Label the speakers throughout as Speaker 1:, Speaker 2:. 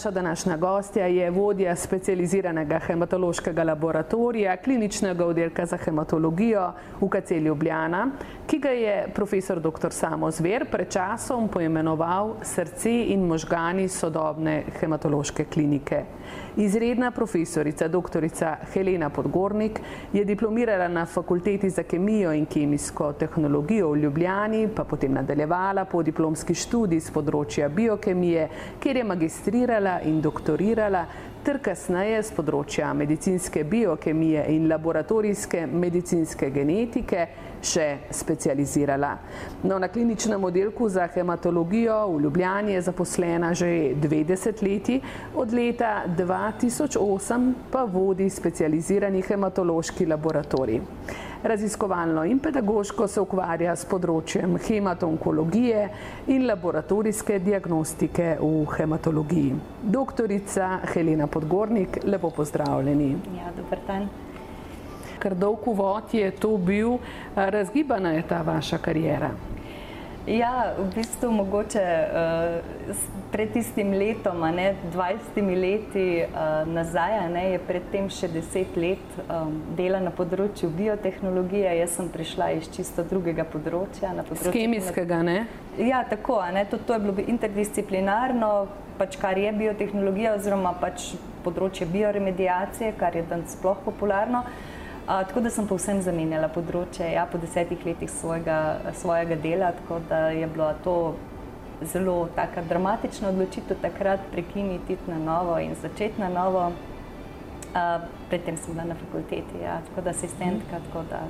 Speaker 1: Naša današnja gostja je vodja specializiranega hematološkega laboratorija kliničnega oddelka za hematologijo UKC Ljubljana, ki ga je profesor dr. Samo Zver pred časom poimenoval srce in možgani sodobne hematološke klinike. Izredna profesorica dr. Helena Podgornik je diplomirala na fakulteti za kemijo in kemijsko tehnologijo v Ljubljani, pa potem nadaljevala po diplomski študij z področja biokemije, kjer je magistrirala in doktorirala ter kasneje z področja medicinske biokemije in laboratorijske medicinske genetike še specializirala. No, na kliničnem oddelku za hematologijo v Ljubljani je zaposlena že 20 leti, od leta 2008 pa vodi specializirani hematološki laboratorij. Raziskovalno in pedagoško se ukvarja s področjem hematonkologije in laboratorijske diagnostike v hematologiji. Doktorica Helena Podgornik, lepo pozdravljeni.
Speaker 2: Ja, dober dan.
Speaker 1: Ker dolg uvod je to bil, razgibana je ta vaša karijera.
Speaker 2: Ja, v bistvu mogoče uh, pred tistim letom, ne 20 leti uh, nazaj, ne, je predtem še 10 let um, dela na področju biotehnologije. Jaz sem prišla iz čisto drugega področja.
Speaker 1: področju Kemijskega, ne?
Speaker 2: Ja, tako, ne, to, to je bilo interdisciplinarno, pač kar je biotehnologija oziroma pač področje bioremediacije, kar je danes sploh popularno. Uh, tako da sem povsem zamenjala področje ja, po desetih letih svojega, svojega dela, tako da je bila to zelo taka dramatična odločitev takrat prekiniti na novo in začeti na novo. Uh, predtem sem bila na fakulteti, ja, tako da asistentka. Da...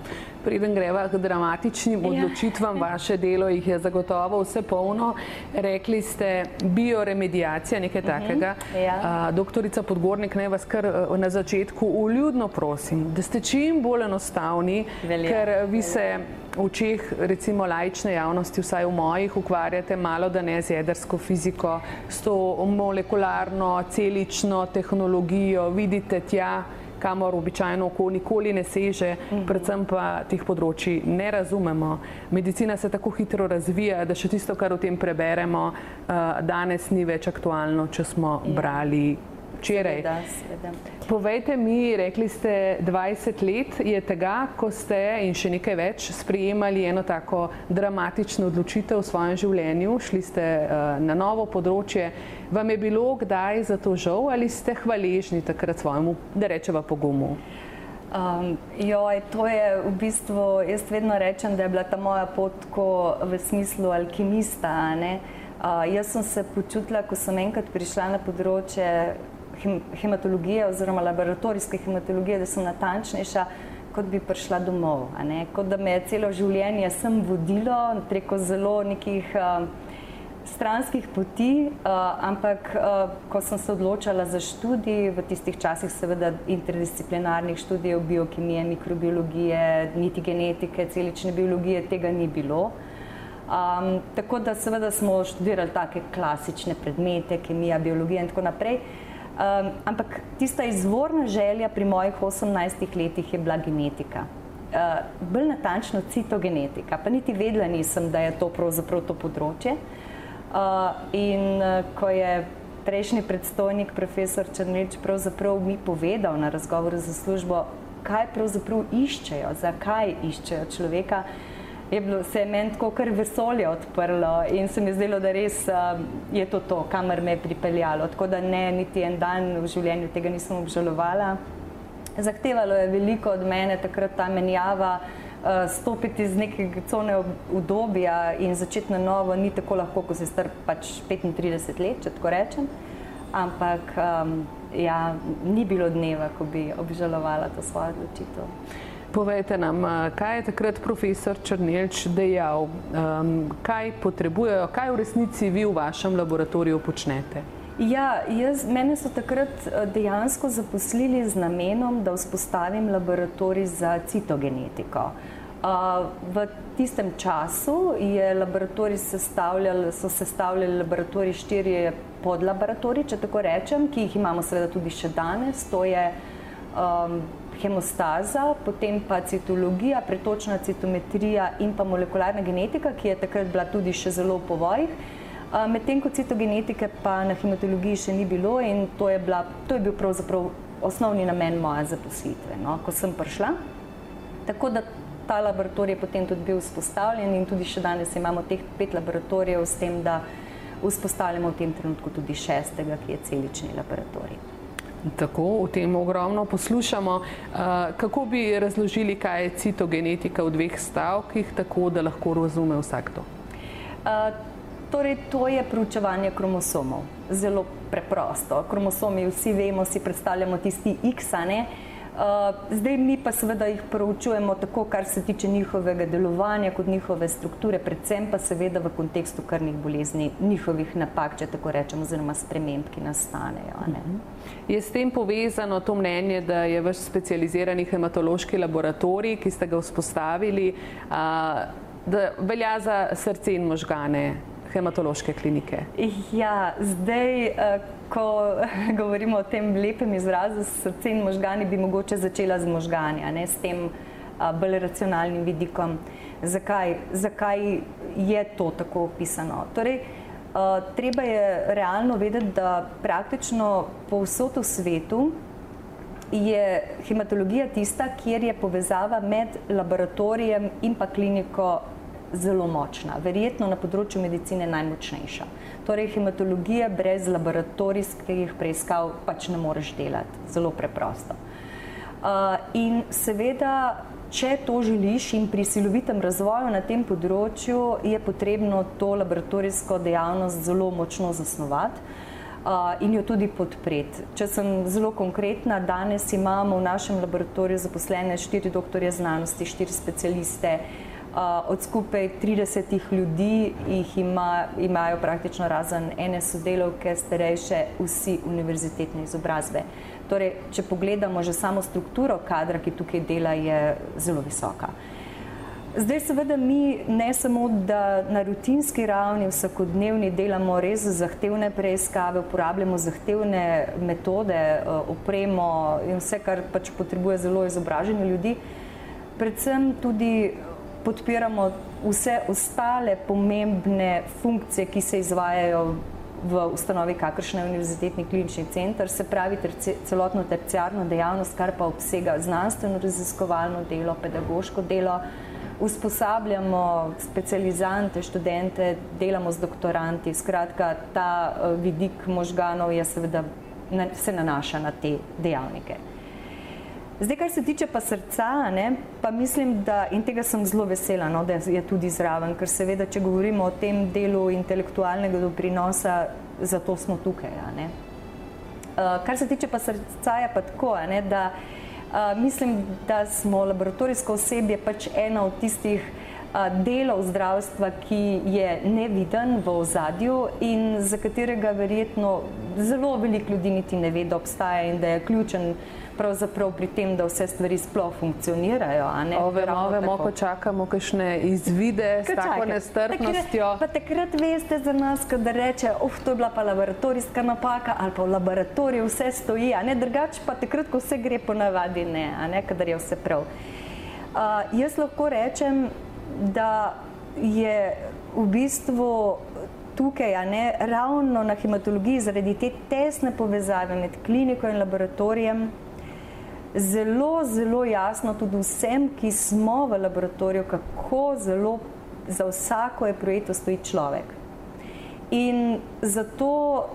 Speaker 1: Preden greva k dramatičnim ja. odločitvam, ja. vaše delo jih je zagotovo vse polno. Rekli ste bioremediacija, nekaj uh mhm, -huh. takega. Ja. Uh, doktorica Podgornik, naj vas kar na začetku uljudno prosim, da ste čim bolj enostavni, Velja. ker vi se v očeh recimo laične javnosti, vsaj v mojih, ukvarjate malo da ne z jedrsko fiziko, s to molekularno, celično tehnologijo, vidite tja, kamor običajno oko nikoli ne seže, mhm. predvsem pa teh področji ne razumemo. Medicina se tako hitro razvija, da še tisto, kar o tem preberemo, eh, danes ni več aktualno, če smo ja. brali včeraj. Povejte mi, rekli ste, 20 let je tega, ko ste in še nekaj več sprejemali eno tako dramatično odločitev v svojem življenju, šli ste uh, na novo področje. Vam je bilo kdaj za to žal ali ste hvaležni takrat svojemu, da rečeva, pogumu?
Speaker 2: Um, joj, to je v bistvu, jaz vedno rečem, da je bila ta moja pot v smislu alkimista. Uh, jaz sem se počutila, ko sem enkrat prišla na področje hematologije oziroma laboratorijske hematologije, da sem natančnejša, kot bi prišla domov. Kot da me je celo življenje sem vodilo preko zelo nekih uh, stranskih poti, uh, ampak uh, ko sem se odločala za študij, v tistih časih seveda interdisciplinarnih študijev biokemije, mikrobiologije, niti genetike, celične biologije, tega ni bilo. Um, tako da seveda smo študirali take klasične predmete, kemija, biologija in tako naprej. Um, ampak tista izvorna želja pri mojih 18 letih je bila genetika. Uh, bolj natančno citogenetika, pa niti vedela nisem, da je to pravzaprav to področje. Uh, in uh, ko je prejšnji predstojnik, profesor Črnilič, pravzaprav mi povedal na razgovoru za službo, kaj pravzaprav iščejo, zakaj iščejo človeka, uh, je bilo se meni tako kar vesolje odprlo in se mi zdelo, da res uh, je to to, kamor me je pripeljalo. Tako da ne, niti en dan v življenju tega nisem obžalovala. Zahtevalo je veliko od mene takrat ta menjava uh, stopiti iz nekega cone obdobja in začeti na novo, ni tako lahko, ko si star pač 35 let, če tako rečem. Ampak um, ja, ni bilo dneva, ko bi obžalovala to svojo odločitev.
Speaker 1: Povejte nam, kaj je takrat profesor Črnilč dejal, kaj potrebujejo, kaj v resnici vi v vašem laboratoriju počnete?
Speaker 2: Ja, jaz, mene so takrat dejansko zaposlili z namenom, da vzpostavim laboratorij za citogenetiko. V tistem času sestavljali, so sestavljali laboratorij štirje podlaboratoriji, če tako rečem, ki jih imamo seveda tudi še danes. To je um, hemostaza, potem pa citologija, pretočna citometrija in pa molekularna genetika, ki je takrat bila tudi še zelo v povojih. Medtem ko citogenetike pa na hematologiji še ni bilo in to je, bila, to je bil pravzaprav osnovni namen moje zaposlitve, no, ko sem prišla. Tako da ta laboratorij je potem tudi bil vzpostavljen in tudi še danes imamo teh pet laboratorijev s tem, da vzpostavljamo v tem trenutku tudi šestega, ki je celični laboratorij.
Speaker 1: Tako, o tem ogromno poslušamo. Uh, kako bi razložili, kaj je citogenetika v dveh stavkih, tako da lahko razume vsak to?
Speaker 2: Uh, torej, to je proučevanje kromosomov. Zelo preprosto. Kromosomi vsi vemo, si predstavljamo tisti X-ane. Uh, Eh, zdaj mi pa seveda jih proučujemo tako, kar se tiče njihovega delovanja, kot njihove strukture, predvsem pa seveda v kontekstu krvnih bolezni, njihovih napak, če tako rečemo, oziroma sprememb, ki nastanejo. Mhm.
Speaker 1: Je s tem povezano to mnenje, da je vaš specializirani hematološki laboratorij, ki ste ga vzpostavili, da velja za srce in možgane hematološke klinike?
Speaker 2: Ja, zdaj, eh, ko govorimo o tem lepem izrazu srce in možgani, bi mogoče začela z možgani, ne s tem eh, bolj racionalnim vidikom. Zakaj, zakaj je to tako opisano? Torej, Uh, treba je realno vedeti, da praktično povsod v svetu je hematologija tista, kjer je povezava med laboratorijem in pa kliniko zelo močna, verjetno na področju medicine najmočnejša. Torej, hematologija brez laboratorijskih preiskav pač ne moreš delati, zelo preprosto. Uh, in seveda, če to želiš in pri silovitem razvoju na tem področju, je potrebno to laboratorijsko dejavnost zelo močno zasnovati. Uh, in jo tudi podpreti. Če sem zelo konkretna, danes imamo v našem laboratoriju zaposlene štiri doktorje znanosti, štiri specialiste, uh, od skupaj 30 ljudi jih ima, imajo praktično razen ene sodelovke starejše vsi univerzitetne izobrazbe. Torej, če pogledamo že samo strukturo kadra, ki tukaj dela, je zelo visoka. Zdaj seveda mi ne samo, da na rutinski ravni vsakodnevni delamo res zahtevne preiskave, uporabljamo zahtevne metode, opremo in vse, kar pač potrebuje zelo izobraženi ljudi, predvsem tudi podpiramo vse ostale pomembne funkcije, ki se izvajajo v ustanovi, kakršna je Univerzitetni klinični center, se pravi terci, celotno terciarno dejavnost, kar pa obsega znanstveno raziskovalno delo, pedagoško delo, usposabljamo specializante, študente, delamo z doktoranti, skratka, ta uh, vidik možganov je seveda, se nanaša na te dejavnike. Zdaj, kar se tiče pa srca, ne, pa mislim, da in tega sem zelo vesela, no, da je tudi zraven, ker seveda, če govorimo o tem delu intelektualnega doprinosa, zato smo tukaj. Uh, kar se tiče pa srca, je pa tako, ne, da uh, mislim, da smo laboratorijsko osebje pač ena od tistih uh, delov zdravstva, ki je neviden v ozadju in za katerega verjetno zelo veliko ljudi niti ne ve, da obstaja in da je ključen pravzaprav pri tem, da vse stvari sploh funkcionirajo.
Speaker 1: Vemo, vemo, ko čakamo kakšne izvide s tako nestrpnostjo.
Speaker 2: Pa takrat veste za nas, kada reče, uf, to je bila pa laboratorijska napaka ali pa v laboratoriju vse stoji, a ne drugače pa takrat, ko vse gre po navadi, ne, a ne, kadar je vse prav. Uh, jaz lahko rečem, da je v bistvu tukaj, a ne ravno na hematologiji, zaradi te tesne povezave med kliniko in laboratorijem, zelo, zelo jasno tudi vsem, ki smo v laboratoriju, kako zelo za vsako je projekto stoji človek. In zato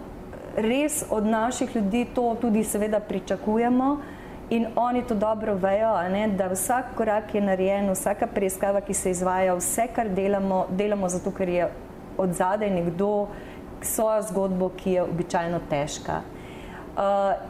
Speaker 2: res od naših ljudi to tudi seveda pričakujemo In oni to dobro vejo, ne, da vsak korak je narejen, vsaka preiskava, ki se izvaja, vse, kar delamo, delamo zato, ker je od zadaj nekdo svojo zgodbo, ki je običajno težka. Uh,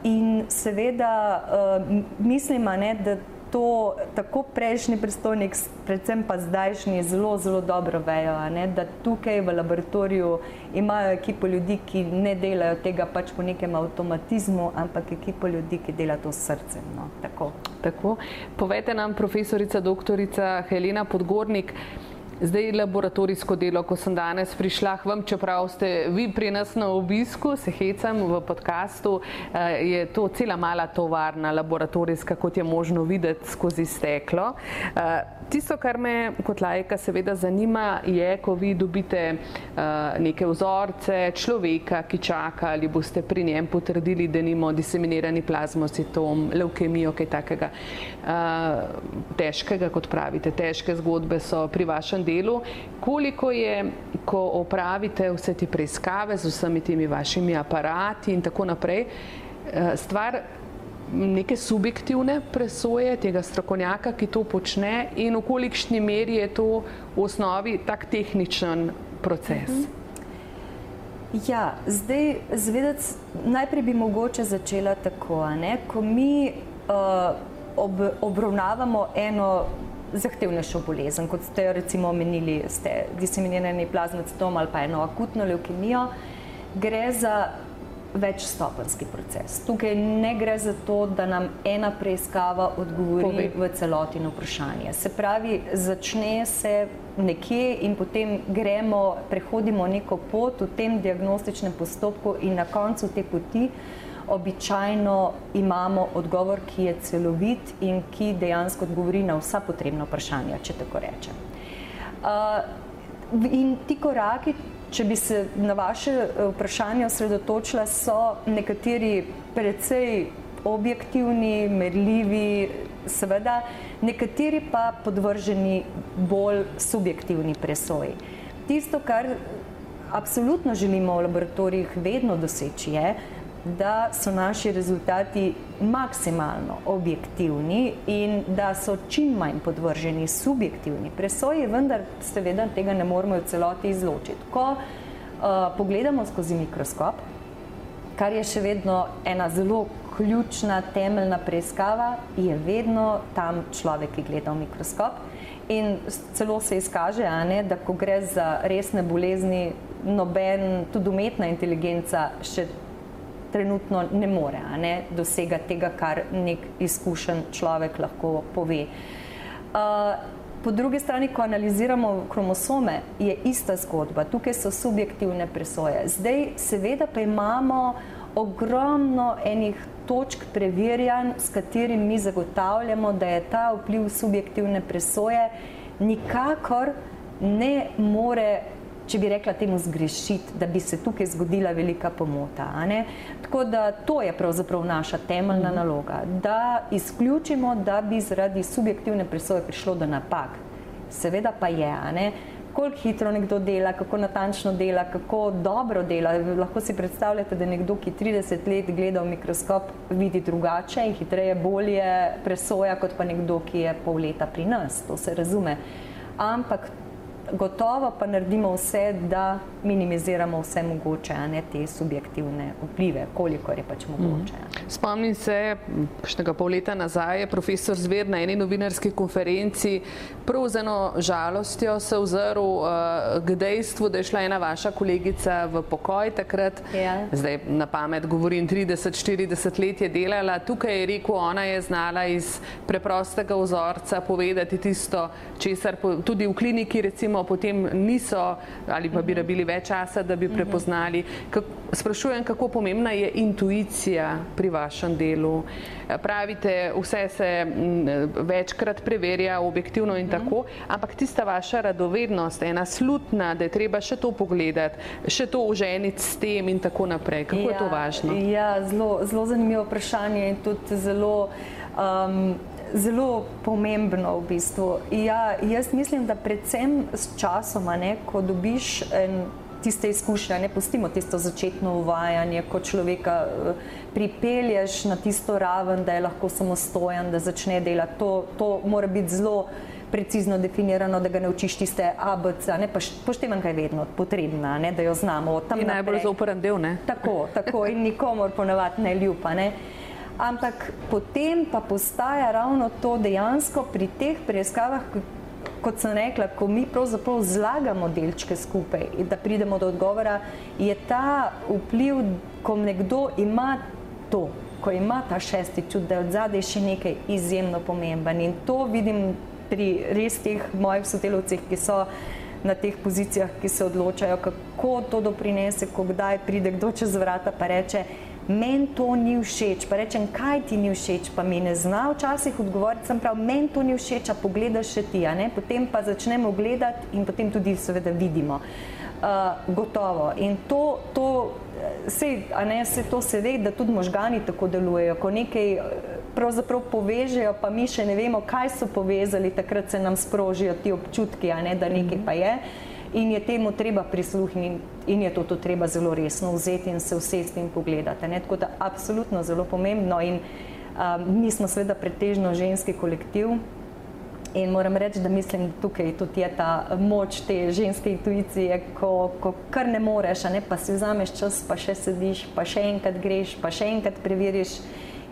Speaker 2: in seveda uh, mislim, ne, da to tako prejšnji predstojnik, predvsem pa zdajšnji, zelo, zelo dobro vejo, ne, da tukaj v laboratoriju imajo ekipo ljudi, ki ne delajo tega pač po nekem avtomatizmu, ampak ekipo ljudi, ki dela to s srcem. No, tako.
Speaker 1: Tako. Povejte nam, profesorica, doktorica Helena Podgornik, Zdaj, laboratorijsko delo, ko sem danes prišla k vam, čeprav ste vi pri nas na obisku, se hecam v podkastu, eh, je to cela mala tovarna laboratorijska, kot je možno videti skozi steklo. Tisto, kar me kot lajka seveda zanima, je, ko vi dobite eh, neke vzorce človeka, ki čaka, ali boste pri njem potrdili, da nimo diseminirani plazmocitom, leukemijo, kaj takega. Težkega, kot pravite, težke zgodbe so pri vašem delu, koliko je, ko opravite vse te preiskave z vsemi temi vašimi aparati in tako naprej, eh, stvar neke subjektivne presoje tega strokovnjaka, ki to počne in v kolikšni meri je to v osnovi tak tehničen proces. Mhm.
Speaker 2: Ja, zdaj, zvedec, najprej bi mogoče začela tako, ne? ko mi uh, ob, obravnavamo eno zahtevnejšo bolezen, kot ste jo recimo omenili, ste diseminirani plazmocitom ali pa eno akutno leukemijo, gre za večstopenski proces. Tukaj ne gre za to, da nam ena preiskava odgovori Pove. v celoti na vprašanje. Se pravi, začne se nekje in potem gremo, prehodimo neko pot v tem diagnostičnem postopku in na koncu te poti običajno imamo odgovor, ki je celovit in ki dejansko odgovori na vsa potrebna vprašanja, če tako rečem. Uh, in ti koraki, če bi se na vaše uh, vprašanje osredotočila, so nekateri precej objektivni, merljivi, seveda, nekateri pa podvrženi bolj subjektivni presoji. Tisto, kar absolutno želimo v laboratorijih vedno doseči, je, da so naši rezultati maksimalno objektivni in da so čim manj podvrženi subjektivni presoji, vendar seveda tega ne moremo v celoti izločiti. Ko uh, pogledamo skozi mikroskop, kar je še vedno ena zelo ključna, temeljna preiskava, je vedno tam človek, ki gleda v mikroskop. In celo se izkaže, ne, da ko gre za resne bolezni, noben, tudi umetna inteligenca še trenutno ne more ne, dosegati tega, kar nek izkušen človek lahko pove. Uh, po drugi strani, ko analiziramo kromosome, je ista zgodba. Tukaj so subjektivne presoje. Zdaj, seveda, pa imamo ogromno enih točk preverjanj, s katerimi mi zagotavljamo, da je ta vpliv subjektivne presoje nikakor ne more če bi rekla temu zgrešiti, da bi se tukaj zgodila velika pomota. Tako da to je pravzaprav naša temeljna mhm. naloga, da izključimo, da bi zaradi subjektivne presoje prišlo do napak. Seveda pa je, ne? koliko hitro nekdo dela, kako natančno dela, kako dobro dela. Lahko si predstavljate, da nekdo, ki 30 let gleda v mikroskop, vidi drugače in hitreje bolje presoja, kot pa nekdo, ki je pol leta pri nas. To se razume. Ampak gotovo pa naredimo vse, da minimiziramo vse mogoče, a ne te subjektivne vplive, koliko je pač mogoče. Mm.
Speaker 1: Spomnim se, kakšnega pol leta nazaj je profesor Zver na eni novinarski konferenci prav z eno žalostjo se ozrl uh, k dejstvu, da je šla ena vaša kolegica v pokoj takrat, ja. zdaj na pamet govorim 30-40 let je delala, tukaj je rekel, ona je znala iz preprostega vzorca povedati tisto, česar po, tudi v kliniki recimo potem niso ali pa bi mhm. rabili več časa, da bi mhm. prepoznali. Sprašujem, kako pomembna je intuicija pri vašem delu. Pravite, vse se večkrat preverja objektivno in mhm. tako, ampak tista vaša radovednost, ena slutna, da je treba še to pogledati, še to uženiti s tem in tako naprej. Kako ja, je to ja, važno?
Speaker 2: Ja, zelo, zelo zanimivo vprašanje in tudi zelo um, zelo pomembno v bistvu. Ja, jaz mislim, da predvsem s časoma, ne, ko dobiš en tiste izkušnje, ne pustimo tisto začetno uvajanje, ko človeka uh, pripelješ na tisto raven, da je lahko samostojen, da začne delati. To, to mora biti zelo precizno definirano, da ga ne učiš tiste ABC, ne pa poštevanka je vedno potrebna, ne, da jo znamo.
Speaker 1: Tam najbolj zoporen del, ne?
Speaker 2: Tako, tako in nikomor ponavadi ne ljupa, ne. Ampak potem pa postaja ravno to dejansko pri teh preiskavah, kot sem rekla, ko mi pravzaprav zlagamo delčke skupaj in da pridemo do odgovora, je ta vpliv, ko nekdo ima to, ko ima ta šesti čut, da je od zadaj še nekaj izjemno pomemben. In to vidim pri res teh mojih sodelovcih, ki so na teh pozicijah, ki se odločajo, kako to doprinese, ko kdaj pride kdo čez vrata pa reče, meni to ni všeč, pa rečem, kaj ti ni všeč, pa mi ne zna včasih odgovoriti, sem prav, meni to ni všeč, a pogledaš še ti, potem pa začnemo gledati in potem tudi seveda vidimo. Uh, gotovo. In to, to, sej, ne, se to se ve, da tudi možgani tako delujejo. Ko nekaj pravzaprav povežejo, pa mi še ne vemo, kaj so povezali, takrat se nam sprožijo ti občutki, ne, da nekaj pa je. In je temu treba prisluhniti, in je to, to treba zelo resno vzeti in se vsesti in pogledati. Ne. Tako da, absolutno zelo pomembno. In um, mi smo seveda pretežno ženski kolektiv. In moram reči, da mislim, da tukaj tudi je ta moč te ženske intuicije, ko, ko kar ne moreš, ne, pa si vzameš čas, pa še sediš, pa še enkrat greš, pa še enkrat preveriš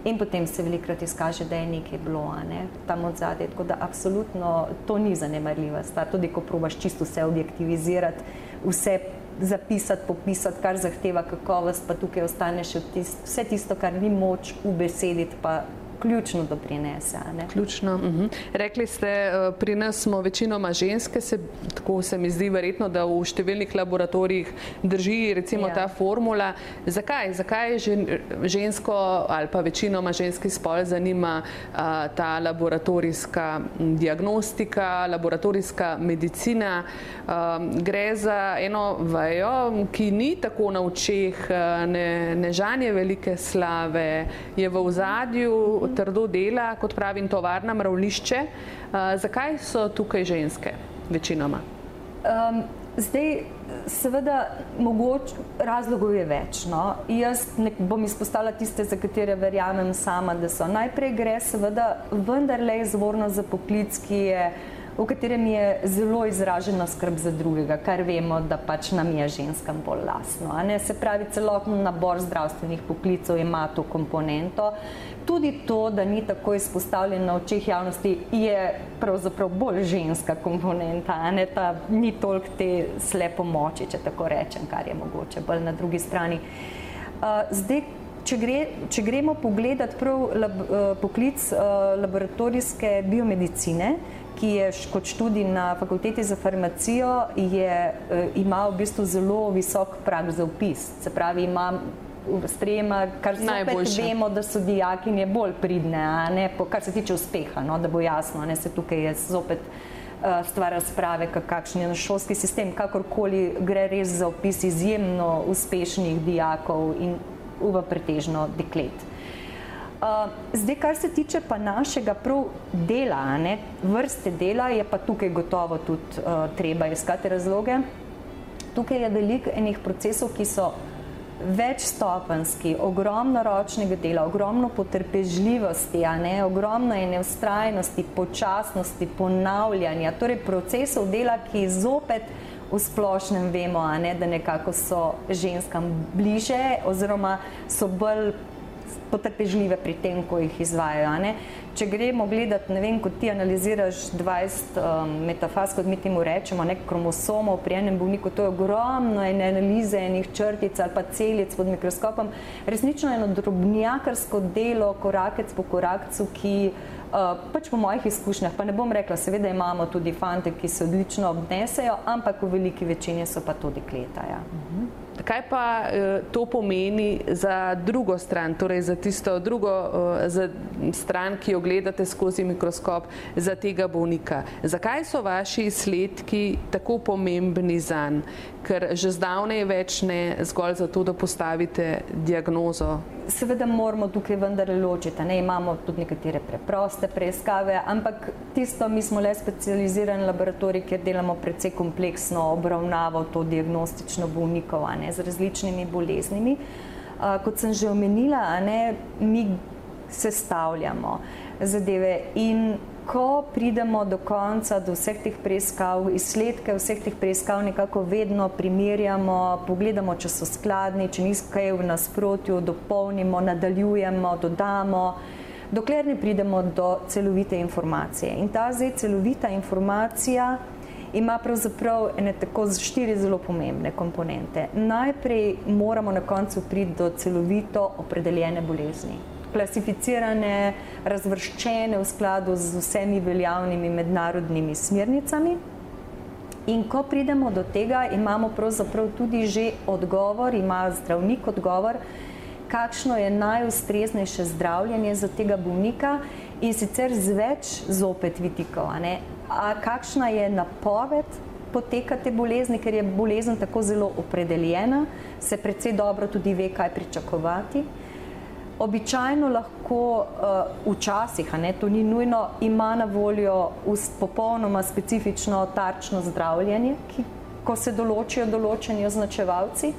Speaker 2: in potem se velikrat izkaže, da je nekaj bilo ne, tam od zadaj. Tako da absolutno to ni zanemarljiva stvar, tudi ko probaš čisto vse objektivizirati, vse zapisati, popisati, kar zahteva kakovost, pa tukaj ostane še tist, vse tisto, kar ni moč ubesediti, pa ključno doprinese.
Speaker 1: Ključno. Uh mhm. -huh. Rekli ste, eh, pri nas smo večinoma ženske, se, tako se mi zdi verjetno, da v številnih laboratorijih drži recimo ja. ta formula. Zakaj? Zakaj žensko ali pa večinoma ženski spol zanima a, ta laboratorijska diagnostika, laboratorijska medicina? A, gre za eno vajo, ki ni tako na očeh, ne, ne žanje velike slave, je v ozadju trdo dela, kot pravim, tovarna mravlišče. Uh, zakaj so tukaj ženske večinoma? Um,
Speaker 2: zdaj, seveda, mogoče razlogov je več. No? Jaz bom izpostavila tiste, za katere verjamem sama, da so. Najprej gre seveda vendarle izvorno za poklic, ki je v katerem je zelo izražena skrb za drugega, kar vemo, da pač nam je ženskam bolj lasno. Se pravi, celoten nabor zdravstvenih poklicov ima to komponento. Tudi to, da ni tako izpostavljen na očeh javnosti, je pravzaprav bolj ženska komponenta, ne ta ni toliko te slepo moči, če tako rečem, kar je mogoče bolj na drugi strani. Uh, zdaj, če, gre, če gremo pogledat prav lab, uh, poklic uh, laboratorijske biomedicine, ki je kot študij na fakulteti za farmacijo, je, eh, ima v bistvu zelo visok prag za upis. Se pravi, ima sprejema, kar zopet vemo, da so dijakinje bolj pridne, ne, po, kar se tiče uspeha, no, da bo jasno, ne se tukaj je zopet uh, stvar razprave, kakšen je naš šolski sistem, kakorkoli gre res za opis izjemno uspešnih dijakov in v pretežno deklet. Uh, zdaj, kar se tiče pa našega prav dela, ne, vrste dela, je pa tukaj gotovo tudi uh, treba iskati razloge. Tukaj je veliko enih procesov, ki so večstopenski, ogromno ročnega dela, ogromno potrpežljivosti, ne, ogromno ene ustrajnosti, počasnosti, ponavljanja, torej procesov dela, ki zopet v splošnem vemo, ne, da nekako so ženskam bliže oziroma so bolj potrpežljive pri tem, ko jih izvajajo. Ne? Če gremo gledati, ne vem, kot ti analiziraš 20 um, metafaz, kot mi temu rečemo, nek kromosomov pri enem bolniku, to je ogromno ene analize enih črtic ali pa celic pod mikroskopom, resnično eno drobnjakarsko delo, korakec po korakcu, ki Uh, pač po mojih izkušnjah, pa ne bom rekla, seveda imamo tudi fante, ki se odlično obnesejo, ampak v veliki večini so pa tudi kleta. Ja. Uh -huh.
Speaker 1: Kaj pa eh, to pomeni za drugo stran, torej za tisto drugo eh, za stran, ki jo gledate skozi mikroskop, za tega bolnika? Zakaj so vaši izsledki tako pomembni za njega? Ker že zdavnej več ne zgolj zato, da postavite diagnozo
Speaker 2: seveda moramo tukaj vendar ločiti. Ne? Imamo tudi nekatere preproste preiskave, ampak tisto, mi smo le specializirani laboratorij, kjer delamo precej kompleksno obravnavo to diagnostično bolnikov ne, z različnimi boleznimi. Uh, kot sem že omenila, ne, mi sestavljamo zadeve in ko pridemo do konca, do vseh teh preiskav, izsledke vseh teh preiskav nekako vedno primerjamo, pogledamo, če so skladni, če niso kaj v nasprotju, dopolnimo, nadaljujemo, dodamo, dokler ne pridemo do celovite informacije. In ta zdaj celovita informacija ima pravzaprav ene tako štiri zelo pomembne komponente. Najprej moramo na koncu priti do celovito opredeljene bolezni klasificirane, razvrščene v skladu z vsemi veljavnimi mednarodnimi smernicami. In ko pridemo do tega, imamo pravzaprav tudi že odgovor, ima zdravnik odgovor, kakšno je najustreznejše zdravljenje za tega bolnika in sicer z več zopet vidikov. A kakšna je napoved poteka te bolezni, ker je bolezen tako zelo opredeljena, se predvsej dobro tudi ve, kaj pričakovati. Običajno lahko uh, včasih, ne to ni nujno, ima na voljo popolnoma specifično tarčno zdravljenje, ki, ko se določijo določeni označevalci.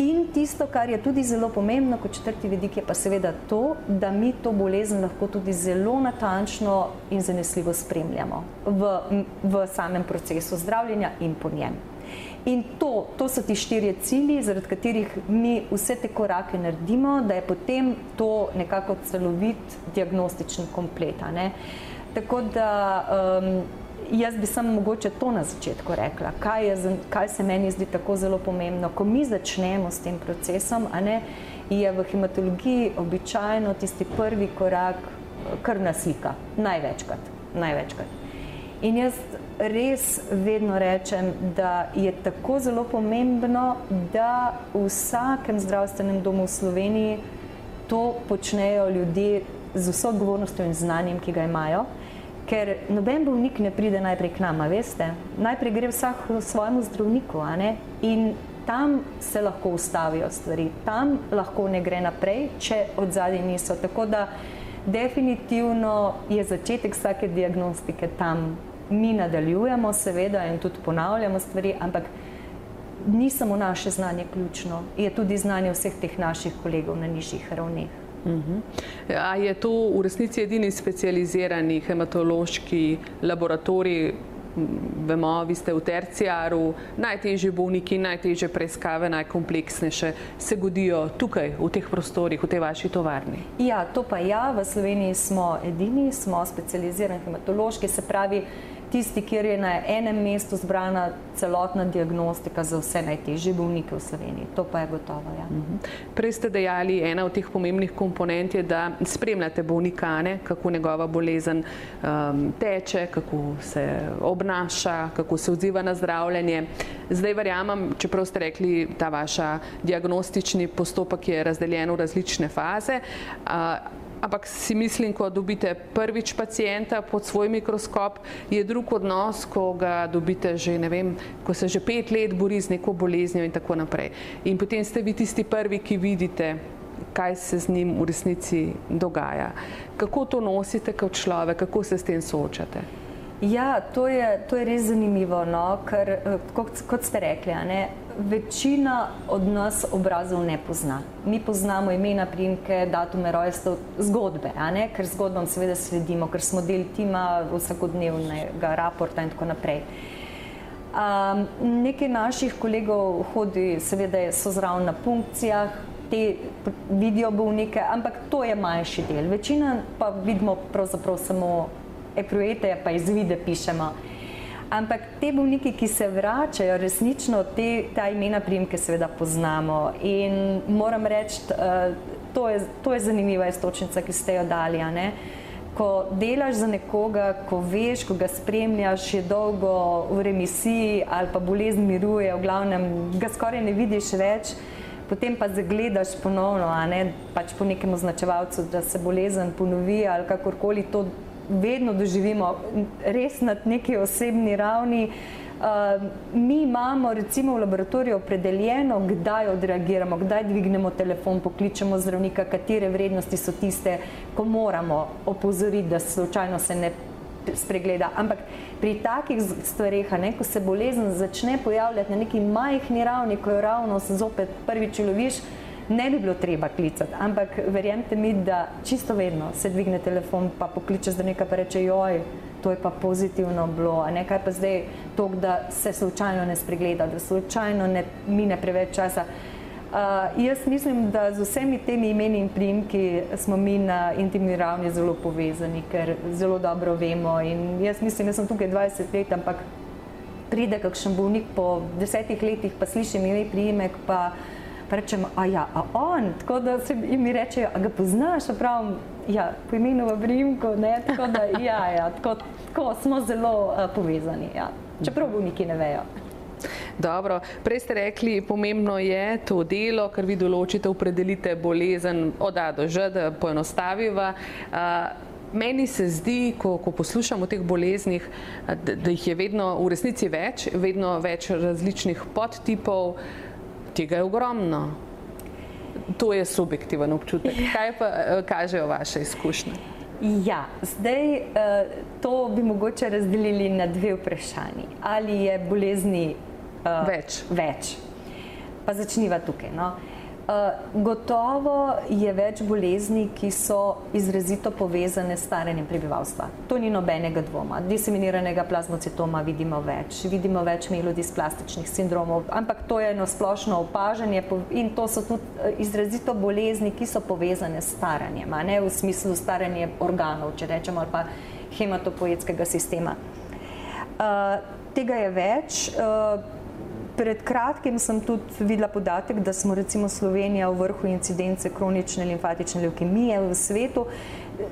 Speaker 2: In tisto, kar je tudi zelo pomembno, kot četrti vidik, je pa seveda to, da mi to bolezen lahko tudi zelo natančno in zanesljivo spremljamo v, v samem procesu zdravljenja in po njem. In to, to so ti štirje cilji, zaradi katerih mi vse te korake naredimo, da je potem to nekako celovit diagnostični komplet. Tako da um, jaz bi samo mogoče to na začetku rekla, kaj, je, kaj se meni zdi tako zelo pomembno. Ko mi začnemo s tem procesom, ne, je v hematologiji običajno tisti prvi korak krvna slika, največkrat. največkrat. In jaz res vedno rečem, da je tako zelo pomembno, da v vsakem zdravstvenem domu v Sloveniji to počnejo ljudje z vso odgovornostjo in znanjem, ki ga imajo. Ker noben bolnik ne pride najprej k nama, veste. Najprej gre vsak svojemu zdravniku in tam se lahko ustavijo stvari, tam lahko ne gre naprej, če od zadnji niso. Tako da definitivno je začetek vsake diagnostike tam mi nadaljujemo, seveda, in tudi ponavljamo stvari, ampak ni samo naše znanje ključno, je tudi znanje vseh teh naših kolegov na nižjih ravneh. Uh mhm.
Speaker 1: -huh. A je to v resnici edini specializirani hematološki laboratorij? Vemo, vi ste v terciaru, najtežji bolniki, najtežje preiskave, najkompleksnejše se godijo tukaj, v teh prostorih, v tej vaši tovarni.
Speaker 2: Ja, to pa ja, v Sloveniji smo edini, smo specializirani hematološki, se pravi, tisti, kjer je na enem mestu zbrana celotna diagnostika za vse najtežje bolnike v Sloveniji. To pa je gotovo. Ja. Mhm.
Speaker 1: Prej ste dejali, ena od teh pomembnih komponent je, da spremljate bolnikane, kako njegova bolezen um, teče, kako se obnaša, kako se odziva na zdravljenje. Zdaj verjamem, čeprav ste rekli, ta vaša diagnostični postopek je razdeljen v različne faze. Uh, Ampak si mislim, ko dobite prvič pacijenta pod svoj mikroskop, je drug odnos, ko ga dobite že, ne vem, ko se že pet let bori z neko boleznjo in tako naprej. In potem ste vi tisti prvi, ki vidite, kaj se z njim v resnici dogaja. Kako to nosite kot človek, kako se s tem soočate?
Speaker 2: Ja, to je, to je res zanimivo, no? ker eh, kot, kot ste rekli, ne, večina od nas obrazov ne pozna. Mi poznamo imena, primke, datume rojstev, zgodbe, ker zgodbam seveda sledimo, ker smo del tima vsakodnevnega raporta in tako naprej. Um, nekaj naših kolegov hodi, seveda so zraven na funkcijah, te vidijo bolnike, ampak to je manjši del. Večina pa vidimo pravzaprav samo eprujete, pa izvide pišemo. Ampak te bolniki, ki se vračajo, resnično te, ta imena primke seveda poznamo. In moram reči, uh, to, to je zanimiva istočnica, ki ste jo dali. Ko delaš za nekoga, ko veš, ko ga spremljaš, je dolgo v remisiji ali pa bolezen miruje, v glavnem ga skoraj ne vidiš več, potem pa zagledaš ponovno, pač po nekem označevalcu, da se bolezen ponovi ali kakorkoli to vedno doživimo res na neki osebni ravni. Uh, mi imamo recimo v laboratoriju opredeljeno, kdaj odreagiramo, kdaj dvignemo telefon, pokličemo zdravnika, katere vrednosti so tiste, ko moramo opozoriti, da slučajno se ne spregleda. Ampak pri takih stvareh, ko se bolezen začne pojavljati na neki majhni ravni, ko jo ravno se zopet prvič uloviš, ne bi bilo treba klicati. Ampak verjemite mi, da čisto vedno se dvigne telefon, pa pokliče zdravnika, pa reče joj to je pa pozitivno bilo, a ne kaj pa zdaj to, da se slučajno ne spregleda, da slučajno ne mine preveč časa. Uh, jaz mislim, da z vsemi temi imeni in primki smo mi na intimni ravni zelo povezani, ker zelo dobro vemo. In jaz mislim, da sem tukaj 20 let, ampak pride kakšen bolnik po desetih letih, pa slišim ime primek, pa, pa rečem, a ja, a on, tako da se mi rečejo, a ga poznaš, a pravim, ja, po imenu v Brimku, ne, tako da ja, ja, tako, tako smo zelo uh, povezani, ja. čeprav bolniki ne vejo.
Speaker 1: Dobro, prej ste rekli, pomembno je to delo, ker vi določite, opredelite bolezen od A do Ž, da poenostaviva. Uh, Meni se zdi, ko, ko poslušamo o teh boleznih, da, da jih je vedno v resnici več, vedno več različnih podtipov, tega je ogromno to je subjektiven občutek. Ja. Kaj pa eh, kažejo vaše izkušnje?
Speaker 2: Ja, zdaj eh, to bi mogoče razdelili na dve vprašanji. Ali je bolezni
Speaker 1: uh, več?
Speaker 2: Več. Pa začniva tukaj. No. Eh, gotovo je več bolezni, ki so izrazito povezane s staranjem prebivalstva. To ni nobenega dvoma. Diseminiranega plazmocitoma vidimo več, vidimo več melodisplastičnih sindromov, ampak to je eno splošno opažanje in to so tudi eh, izrazito bolezni, ki so povezane s staranjem, a ne v smislu staranja organov, če rečemo, ali pa hematopoetskega sistema. Uh, tega je več. Uh, Pred kratkim sem tudi videla podatek, da smo recimo Slovenija v vrhu incidence kronične limfatične leukemije v svetu.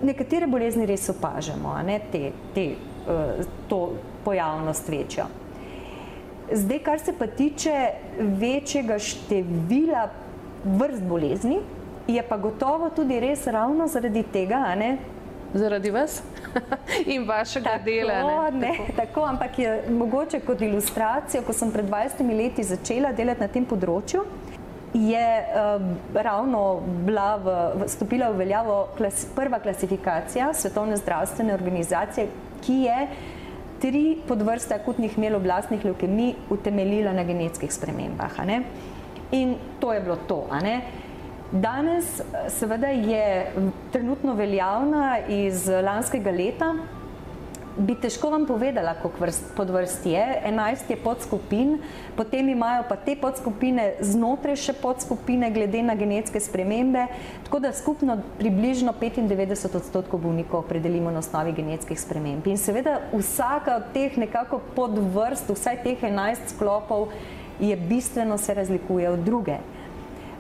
Speaker 2: Nekatere bolezni res opažamo, ne, te, te, eh, to pojavnost večjo. Zdaj, kar se pa tiče večjega števila vrst bolezni, je pa gotovo tudi res ravno zaradi tega, ne,
Speaker 1: zaradi vas in vašega
Speaker 2: tako,
Speaker 1: dela.
Speaker 2: Ne, ne, tako. tako, ampak je mogoče kot ilustracija, ko sem pred 20 leti začela delati na tem področju. Je uh, ravno bila v, v, stopila v veljavo klas, prva klasifikacija Svetovne zdravstvene organizacije, ki je tri podvrste akutnih meloblastnih leukemij utemeljila na genetskih spremembah. In to je bilo to. Danes seveda je trenutno veljavna iz lanskega leta. Bi težko vam povedala, koliko podvrst je. 11 je podskupin, potem imajo pa te podskupine znotraj še podskupine glede na genetske spremembe, tako da skupno približno 95 odstotkov bolnikov opredelimo na osnovi genetskih sprememb. In seveda vsaka od teh nekako podvrst, vsaj teh 11 sklopov, je bistveno se razlikuje od druge.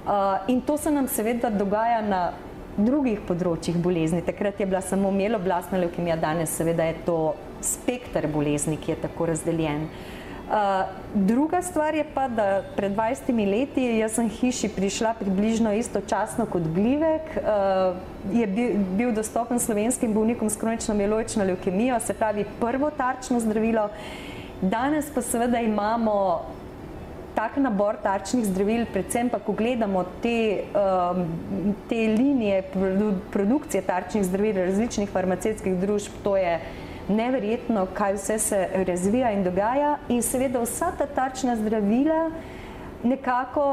Speaker 2: Uh, in to se nam seveda dogaja na drugih področjih bolezni. Takrat je bila samo mieloblastna leukemija, danes seveda je to spektr bolezni, ki je tako razdeljen. Uh, druga stvar je pa, da pred 20 leti jaz sem hiši prišla približno istočasno kot Glivek, uh, je bil, bil dostopen slovenskim bolnikom s kronično mieloično leukemijo, se pravi prvo tarčno zdravilo. Danes pa seveda imamo tak nabor tarčnih zdravil, predvsem pa, ko gledamo te, um, te linije produ produkcije tarčnih zdravil različnih farmacijskih družb, to je neverjetno, kaj vse se razvija in dogaja. In seveda vsa ta tarčna zdravila nekako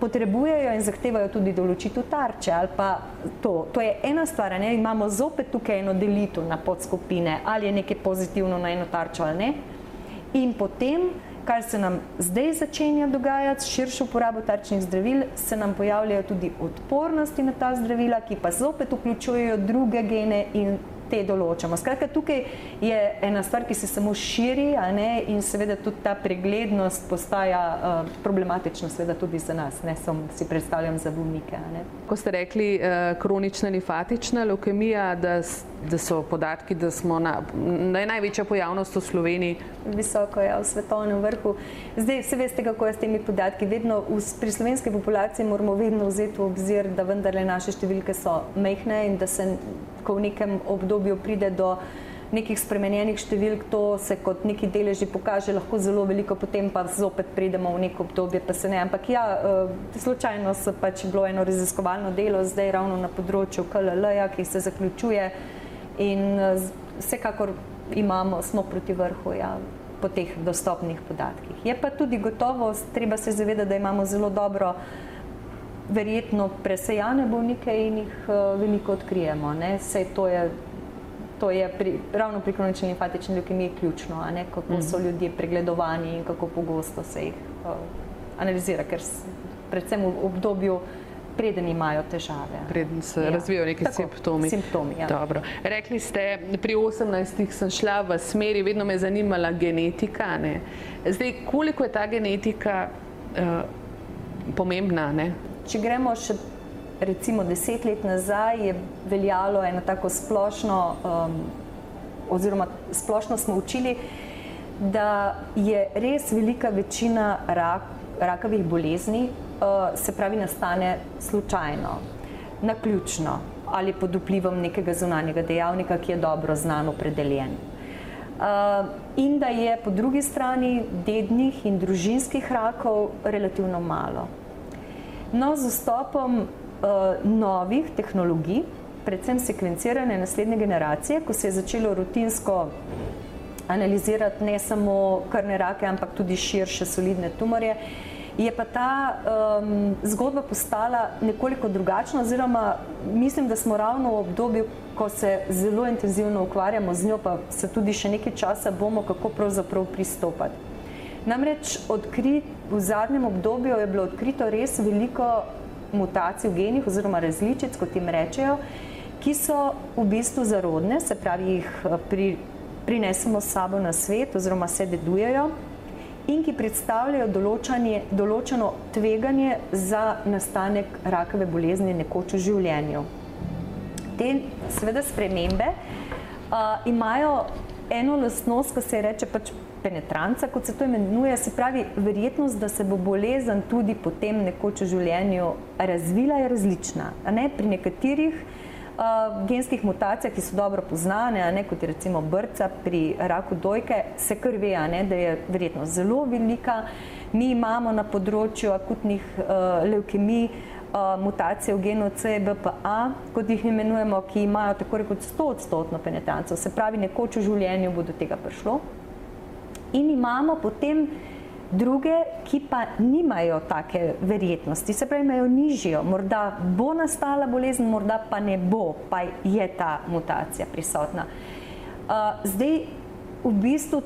Speaker 2: potrebujejo in zahtevajo tudi določitev tarče. To. to je ena stvar, ne? imamo zopet tukaj eno delitev na podskupine, ali je nekaj pozitivno na eno tarčo ali ne. In potem kar se nam zdaj začenja dogajati širšo uporabo tarčnih zdravil, se nam pojavljajo tudi odpornosti na ta zdravila, ki pa zopet vključujejo druge gene in te določamo. Skratka, tukaj je ena stvar, ki se samo širi ne, in seveda tudi ta preglednost postaja uh, problematična seveda tudi za nas, ne samo si predstavljam za bolnike.
Speaker 1: Ko ste rekli uh, kronična limfatična leukemija, da, da so podatki, da smo na, da je največja pojavnost v Sloveniji.
Speaker 2: Visoko je v svetovnem vrhu. Zdaj, vse veste, kako je s temi podatki. Vedno v, pri slovenski populaciji moramo vedno vzeti v obzir, da vendarle naše številke so mehne in da se ko v nekem obdobju pride do nekih spremenjenih številk, to se kot neki deleži pokaže lahko zelo veliko, potem pa zopet pridemo v neko obdobje, pa se ne. Ampak ja, uh, slučajno so pač bilo eno raziskovalno delo zdaj ravno na področju KLL-ja, ki se zaključuje in uh, vsekakor imamo, smo proti vrhu. Ja po teh dostopnih podatkih. Je pa tudi gotovo, treba se zavedati, da imamo zelo dobro, verjetno presejane bolnike in jih uh, veliko odkrijemo. Sej to je, to je pri, ravno pri kronični limfatični leukemiji ključno, kako so mhm. ljudje pregledovani in kako pogosto se jih uh, analizira, ker predvsem v obdobju preden imajo težave.
Speaker 1: Preden se ja. razvijajo neki Tako, simptomi.
Speaker 2: simptomi ja.
Speaker 1: Rekli ste, pri 18. sem šla v smeri, vedno me je zanimala genetika. Ne? Zdaj, koliko je ta genetika uh, pomembna? Ne?
Speaker 2: Če gremo še recimo deset let nazaj, je veljalo eno tako splošno, um, oziroma splošno smo učili, da je res velika večina rak, rakavih bolezni se pravi, nastane slučajno, naključno ali pod vplivom nekega zunanjega dejavnika, ki je dobro znan, opredeljen. Uh, in da je po drugi strani dednih in družinskih rakov relativno malo. No, z vstopom uh, novih tehnologij, predvsem sekvencirane naslednje generacije, ko se je začelo rutinsko analizirati ne samo krvne rake, ampak tudi širše solidne tumorje, uh, je pa ta um, zgodba postala nekoliko drugačna, oziroma mislim, da smo ravno v obdobju, ko se zelo intenzivno ukvarjamo z njo, pa se tudi še nekaj časa bomo, kako pravzaprav pristopati. Namreč odkrit, v zadnjem obdobju je bilo odkrito res veliko mutacij v genih oziroma različic, kot jim rečejo, ki so v bistvu zarodne, se pravi, jih eh, pri, prinesemo s sabo na svet oziroma se dedujejo in ki predstavljajo določeno tveganje za nastanek rakave bolezni nekoč v življenju. Te seveda spremembe uh, imajo eno lastnost, ki se reče pač penetranca, kot se to imenuje, se pravi verjetnost, da se bo bolezen tudi potem nekoč v življenju razvila, je različna. Ne? Pri nekaterih uh, genskih mutacijah, ki so dobro poznane, ne, kot je recimo brca pri raku dojke, se kar ve, ne, da je verjetno zelo velika. Mi imamo na področju akutnih uh, leukemij uh, mutacije v genu CBPA, kot jih imenujemo, ki imajo tako rekoč 100 odstotno penetranco, se pravi, nekoč v življenju bo do tega prišlo. In imamo potem druge, ki pa nimajo take verjetnosti, se pravi, imajo nižjo, morda bo nastala bolezen, morda pa ne bo, pa je ta mutacija prisotna. Uh, zdaj, v bistvu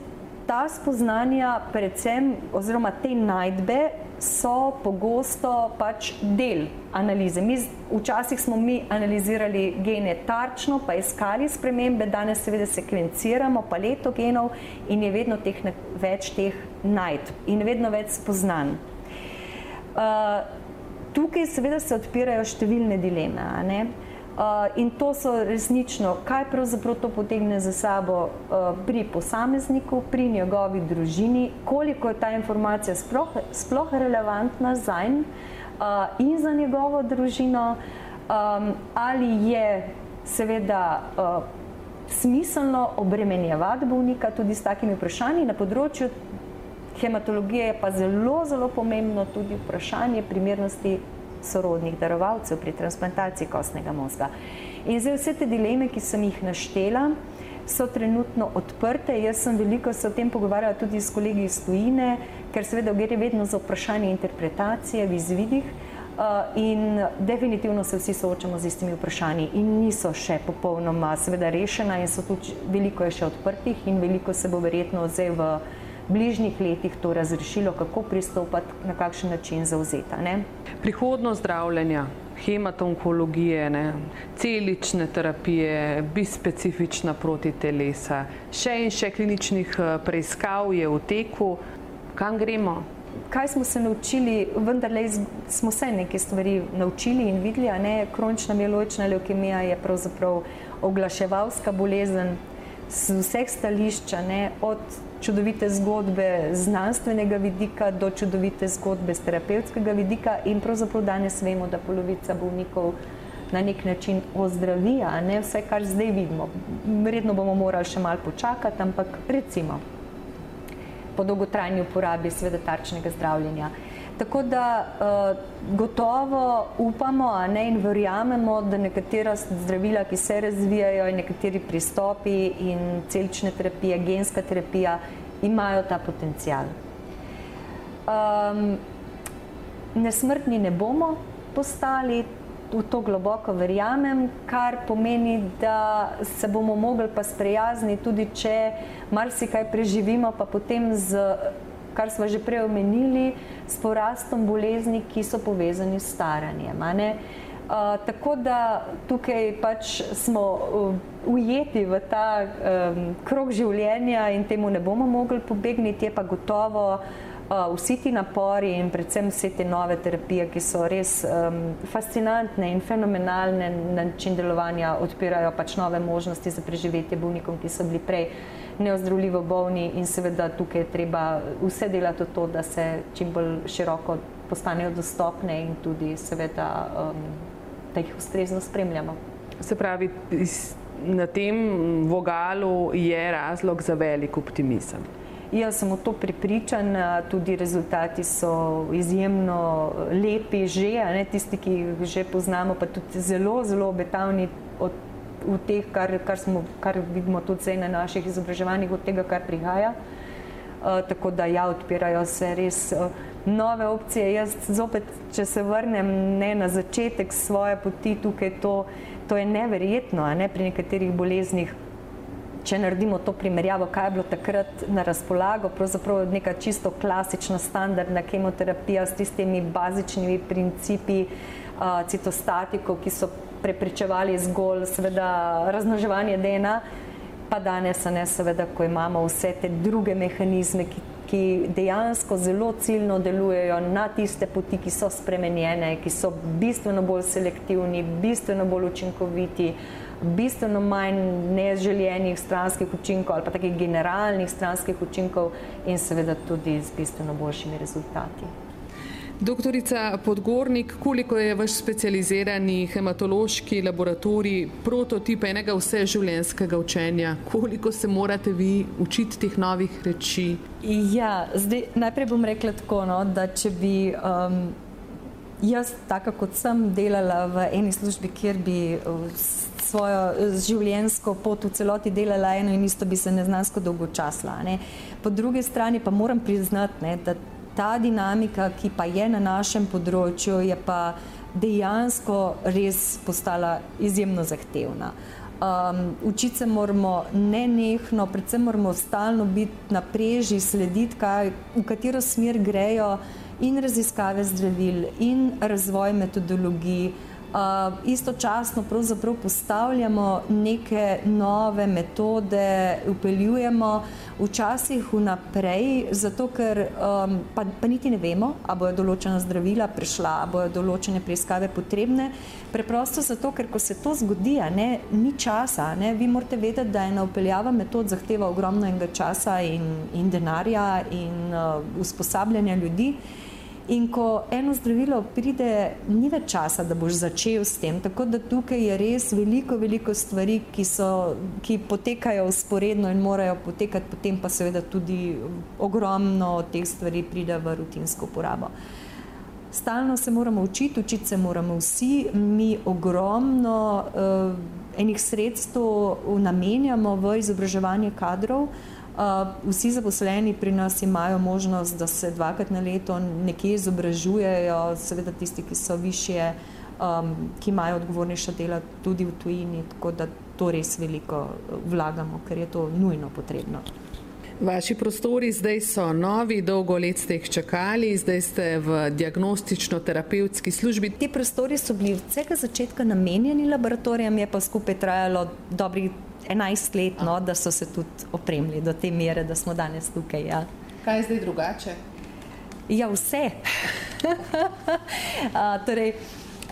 Speaker 2: ta spoznanja, predvsem, oziroma te najdbe, so pogosto pač del analize. Mi, včasih smo mi analizirali gene tarčno, pa iskali spremembe, danes seveda sekvenciramo paleto genov in je vedno teh ne, več teh najdb in vedno več spoznan. Uh, tukaj seveda se odpirajo številne dileme. Uh, in to so resnično, kaj pravzaprav to potegne za sabo uh, pri posamezniku, pri njegovi družini, koliko je ta informacija sploh, sploh relevantna za njega uh, in za njegovo družino, um, ali je seveda uh, smiselno obremenjevati bolnika tudi s takimi vprašanji. Na področju hematologije je pa zelo, zelo pomembno tudi vprašanje primernosti sorodnih darovalcev pri transplantaciji kostnega mozga. In zdaj vse te dileme, ki sem jih naštela, so trenutno odprte. Jaz sem veliko se o tem pogovarjala tudi s kolegi iz tujine, ker seveda gre vedno za vprašanje interpretacije v izvidih. Uh, in definitivno se vsi soočamo z istimi vprašanji in niso še popolnoma seveda rešena in so tudi veliko je še odprtih in veliko se bo verjetno zdaj v bližnjih letih to razrešilo, kako pristopati, na kakšen način zauzeta. Ne?
Speaker 1: Prihodnost zdravljenja, hematonkologije, ne? celične terapije, bispecifična proti telesa, še in še kliničnih eh, preiskav je v teku. Kam gremo?
Speaker 2: Kaj smo se naučili, vendarle smo se nekaj stvari naučili in videli, ne? kronična mieloična leukemija je pravzaprav oglaševalska bolezen z vseh stališča, ne? od čudovite zgodbe znanstvenega vidika do čudovite zgodbe z terapevtskega vidika in pravzaprav danes vemo, da polovica bolnikov na nek način ozdravi, a ne vse, kar zdaj vidimo. Verjetno bomo morali še malo počakati, ampak recimo po dolgotrajni uporabi seveda tarčnega zdravljenja. Tako da uh, gotovo upamo ne, in verjamemo, da nekatera zdravila, ki se razvijajo, in nekateri pristopi in celične terapije, genska terapija, imajo ta potencial. Um, nesmrtni ne bomo postali, v to globoko verjamem, kar pomeni, da se bomo mogli pa sprijazniti, tudi če marsikaj preživimo, pa potem z, kar smo že prej omenili, s porastom bolezni, ki so povezani s staranjem. Uh, tako da tukaj pač smo uh, ujeti v ta um, krog življenja in temu ne bomo mogli pobegniti, je pa gotovo uh, vsi ti napori in predvsem vse te nove terapije, ki so res um, fascinantne in fenomenalne način delovanja, odpirajo pač nove možnosti za preživetje bolnikom, ki so bili prej neozdravljivo bolni in seveda tukaj je treba vse delati to, da se čim bolj široko postanejo dostopne in tudi seveda, um, da jih ustrezno spremljamo.
Speaker 1: Se pravi, na tem vogalu je razlog za velik optimizem.
Speaker 2: Jaz sem v to pripričan, tudi rezultati so izjemno lepi, že ne, tisti, ki jih že poznamo, pa tudi zelo, zelo obetavni od v teh, kar, kar, smo, kar vidimo tudi zdaj na naših izobraževanjih, od tega, kar prihaja. Uh, tako da ja, odpirajo se res uh, nove opcije. Jaz zopet, če se vrnem ne, na začetek svoje poti tukaj, to, to je neverjetno, ne, pri nekaterih boleznih če naredimo to primerjavo, kaj je bilo takrat na razpolago, pravzaprav neka čisto klasična standardna kemoterapija s tistimi bazičnimi principi uh, citostatikov, ki so preprečevali zgolj seveda raznoževanje DNA, pa danes, ne seveda, ko imamo vse te druge mehanizme, ki, ki dejansko zelo ciljno delujejo na tiste poti, ki so spremenjene, ki so bistveno bolj selektivni, bistveno bolj učinkoviti, bistveno manj neželjenih stranskih učinkov ali pa takih generalnih stranskih učinkov in seveda tudi z bistveno boljšimi rezultati.
Speaker 1: Doktorica Podgornik, koliko je vaš specializirani hematološki laboratorij prototip enega vseživljenjskega učenja? Koliko se morate vi učiti teh novih reči?
Speaker 2: Ja, zdaj, najprej bom rekla tako, no, da če bi um, jaz, tako kot sem delala v eni službi, kjer bi svojo eh, življenjsko pot v celoti delala eno in isto, bi se neznansko dolgo časla. Ne. Po drugi strani pa moram priznati, ne, da ta dinamika, ki pa je na našem področju, je pa dejansko res postala izjemno zahtevna. Um, učiti se moramo ne nehno, predvsem moramo stalno biti na preži, slediti, kaj, v katero smer grejo in raziskave zdravil in razvoj metodologij, Uh, istočasno pravzaprav postavljamo neke nove metode, upeljujemo včasih vnaprej, zato ker um, pa, pa niti ne vemo, a bojo določena zdravila prišla, a bojo določene preiskave potrebne. Preprosto zato, ker ko se to zgodi, ne, ni časa. Ne, vi morate vedeti, da ena upeljava metod zahteva ogromno enega časa in, in denarja in uh, usposabljanja ljudi. In ko eno zdravilo pride, ni več časa, da boš začel s tem. Tako da tukaj je res veliko, veliko stvari, ki, so, ki potekajo usporedno in morajo potekati, potem pa seveda tudi ogromno teh stvari pride v rutinsko uporabo. Stalno se moramo učiti, učiti se moramo vsi, mi ogromno uh, enih sredstev namenjamo v izobraževanje kadrov. Uh, vsi zaposleni pri nas imajo možnost, da se dvakrat na leto nekje izobražujejo, seveda tisti, ki so više, um, ki imajo odgovornejša dela tudi v tujini, tako da to res veliko vlagamo, ker je to nujno potrebno.
Speaker 1: Vaši prostori zdaj so novi, dolgo let ste jih čakali, zdaj ste v diagnostično-terapevtski službi.
Speaker 2: Ti prostori so bili od vsega začetka namenjeni laboratorijem, je pa skupaj trajalo dobrih 11 let, no, da so se tudi opremili do te mere, da smo danes tukaj. Ja.
Speaker 1: Kaj je zdaj drugače?
Speaker 2: Ja, vse. a, torej,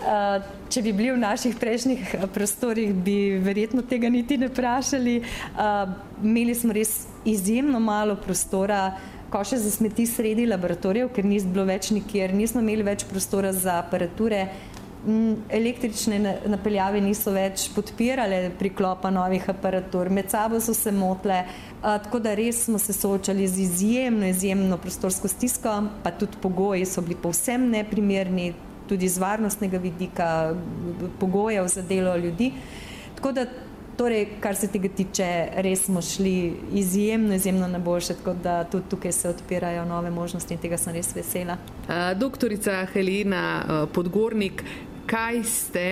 Speaker 2: a, če bi bili v naših prejšnjih prostorih, bi verjetno tega niti ne vprašali. A, imeli smo res izjemno malo prostora. Koše za smeti sredi laboratorijev, ker ni bilo več nikjer, nismo imeli več prostora za aparature, električne napeljave niso več podpirale priklopa novih aparatur, med sabo so se motle, tako da res smo se soočali z izjemno, izjemno prostorsko stisko, pa tudi pogoji so bili povsem neprimerni, tudi z varnostnega vidika, pogojev za delo ljudi. Tako da Torej, kar se tega tiče, res smo šli izjemno, izjemno na boljše, tako da tudi tukaj se odpirajo nove možnosti in tega sem res vesela.
Speaker 1: Doktorica Helena Podgornik, kaj ste,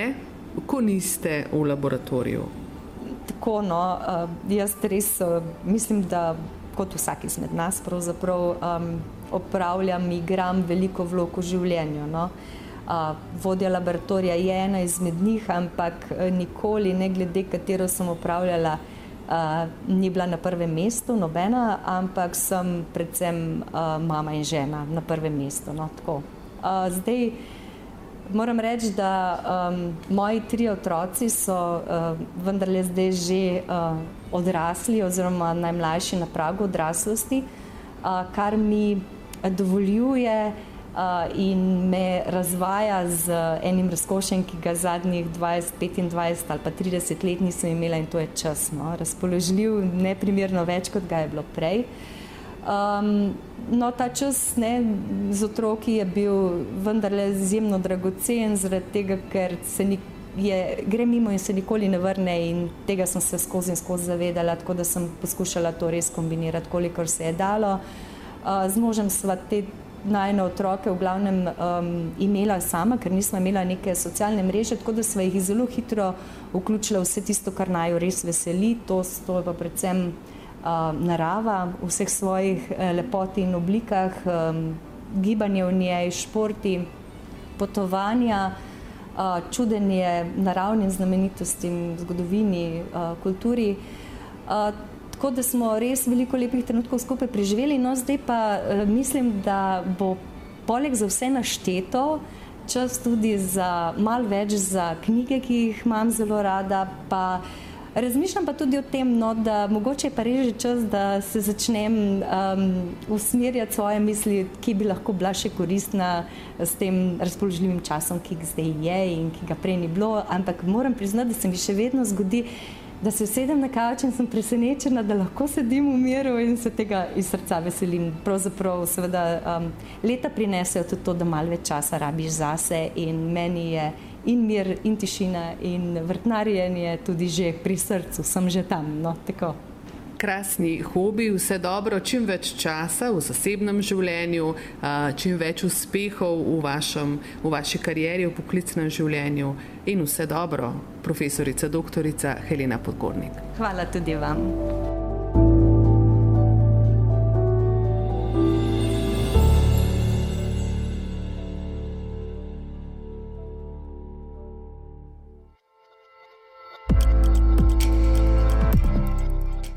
Speaker 1: ko niste v laboratoriju?
Speaker 2: Tako, no, jaz res mislim, da kot vsak izmed nas pravzaprav um, opravljam, igram veliko vlog v življenju. No. Vodja laboratorija je ena izmed njih, ampak nikoli, ne glede katero sem upravljala, ni bila na prvem mestu, nobena, ampak sem predvsem mama in žena na prvem mestu. No, Zdaj, moram reči, da um, moji tri otroci so uh, vendarle zdaj že uh, odrasli, oziroma najmlajši na pragu odraslosti, uh, kar mi dovoljuje, in me razvaja z enim razkošjem, ki ga zadnjih 20, 25 ali pa 30 let nisem imela in to je čas. No? Razpoložljiv, neprimerno več, kot ga je bilo prej. Um, no, ta čas ne, z otroki je bil vendarle izjemno dragocen, zaradi tega, ker se ni, je, gre mimo in se nikoli ne vrne in tega sem se skozi in skozi zavedala, tako da sem poskušala to res kombinirati, kolikor se je dalo. Uh, z možem sva te najne otroke v glavnem um, imela sama, ker nismo imela neke socialne mreže, tako da smo jih zelo hitro vključila vse tisto, kar naj jo res veseli, to, to je pa predvsem narava v vseh svojih uh, lepoti in oblikah, um, gibanje v njej, športi, potovanja, uh, čudenje naravnim znamenitostim, zgodovini, uh, kulturi. Uh, Tako da smo res veliko lepih trenutkov skupaj preživeli, no zdaj pa uh, mislim, da bo poleg za vse našteto čas tudi za mal več za knjige, ki jih imam zelo rada. Pa razmišljam pa tudi o tem, no, da mogoče je pa res že čas, da se začnem um, usmerjati svoje misli, ki bi lahko bila še koristna s tem razpoložljivim časom, ki ga zdaj je in ki ga prej ni bilo. Ampak moram priznati, da se mi še vedno zgodi da se sedem na kavč in sem presenečena, da lahko sedim v miru in se tega iz srca veselim. Pravzaprav, seveda, um, leta prinesejo tudi to, da malo več časa rabiš zase in meni je in mir, in tišina, in vrtnarjenje tudi že pri srcu, sem že tam. No,
Speaker 1: krasni hobi, vse dobro, čim več časa v zasebnem življenju, čim več uspehov v, vašem, v vaši karieri, v poklicnem življenju in vse dobro, profesorica dr. Helena Podgornik.
Speaker 2: Hvala tudi vam.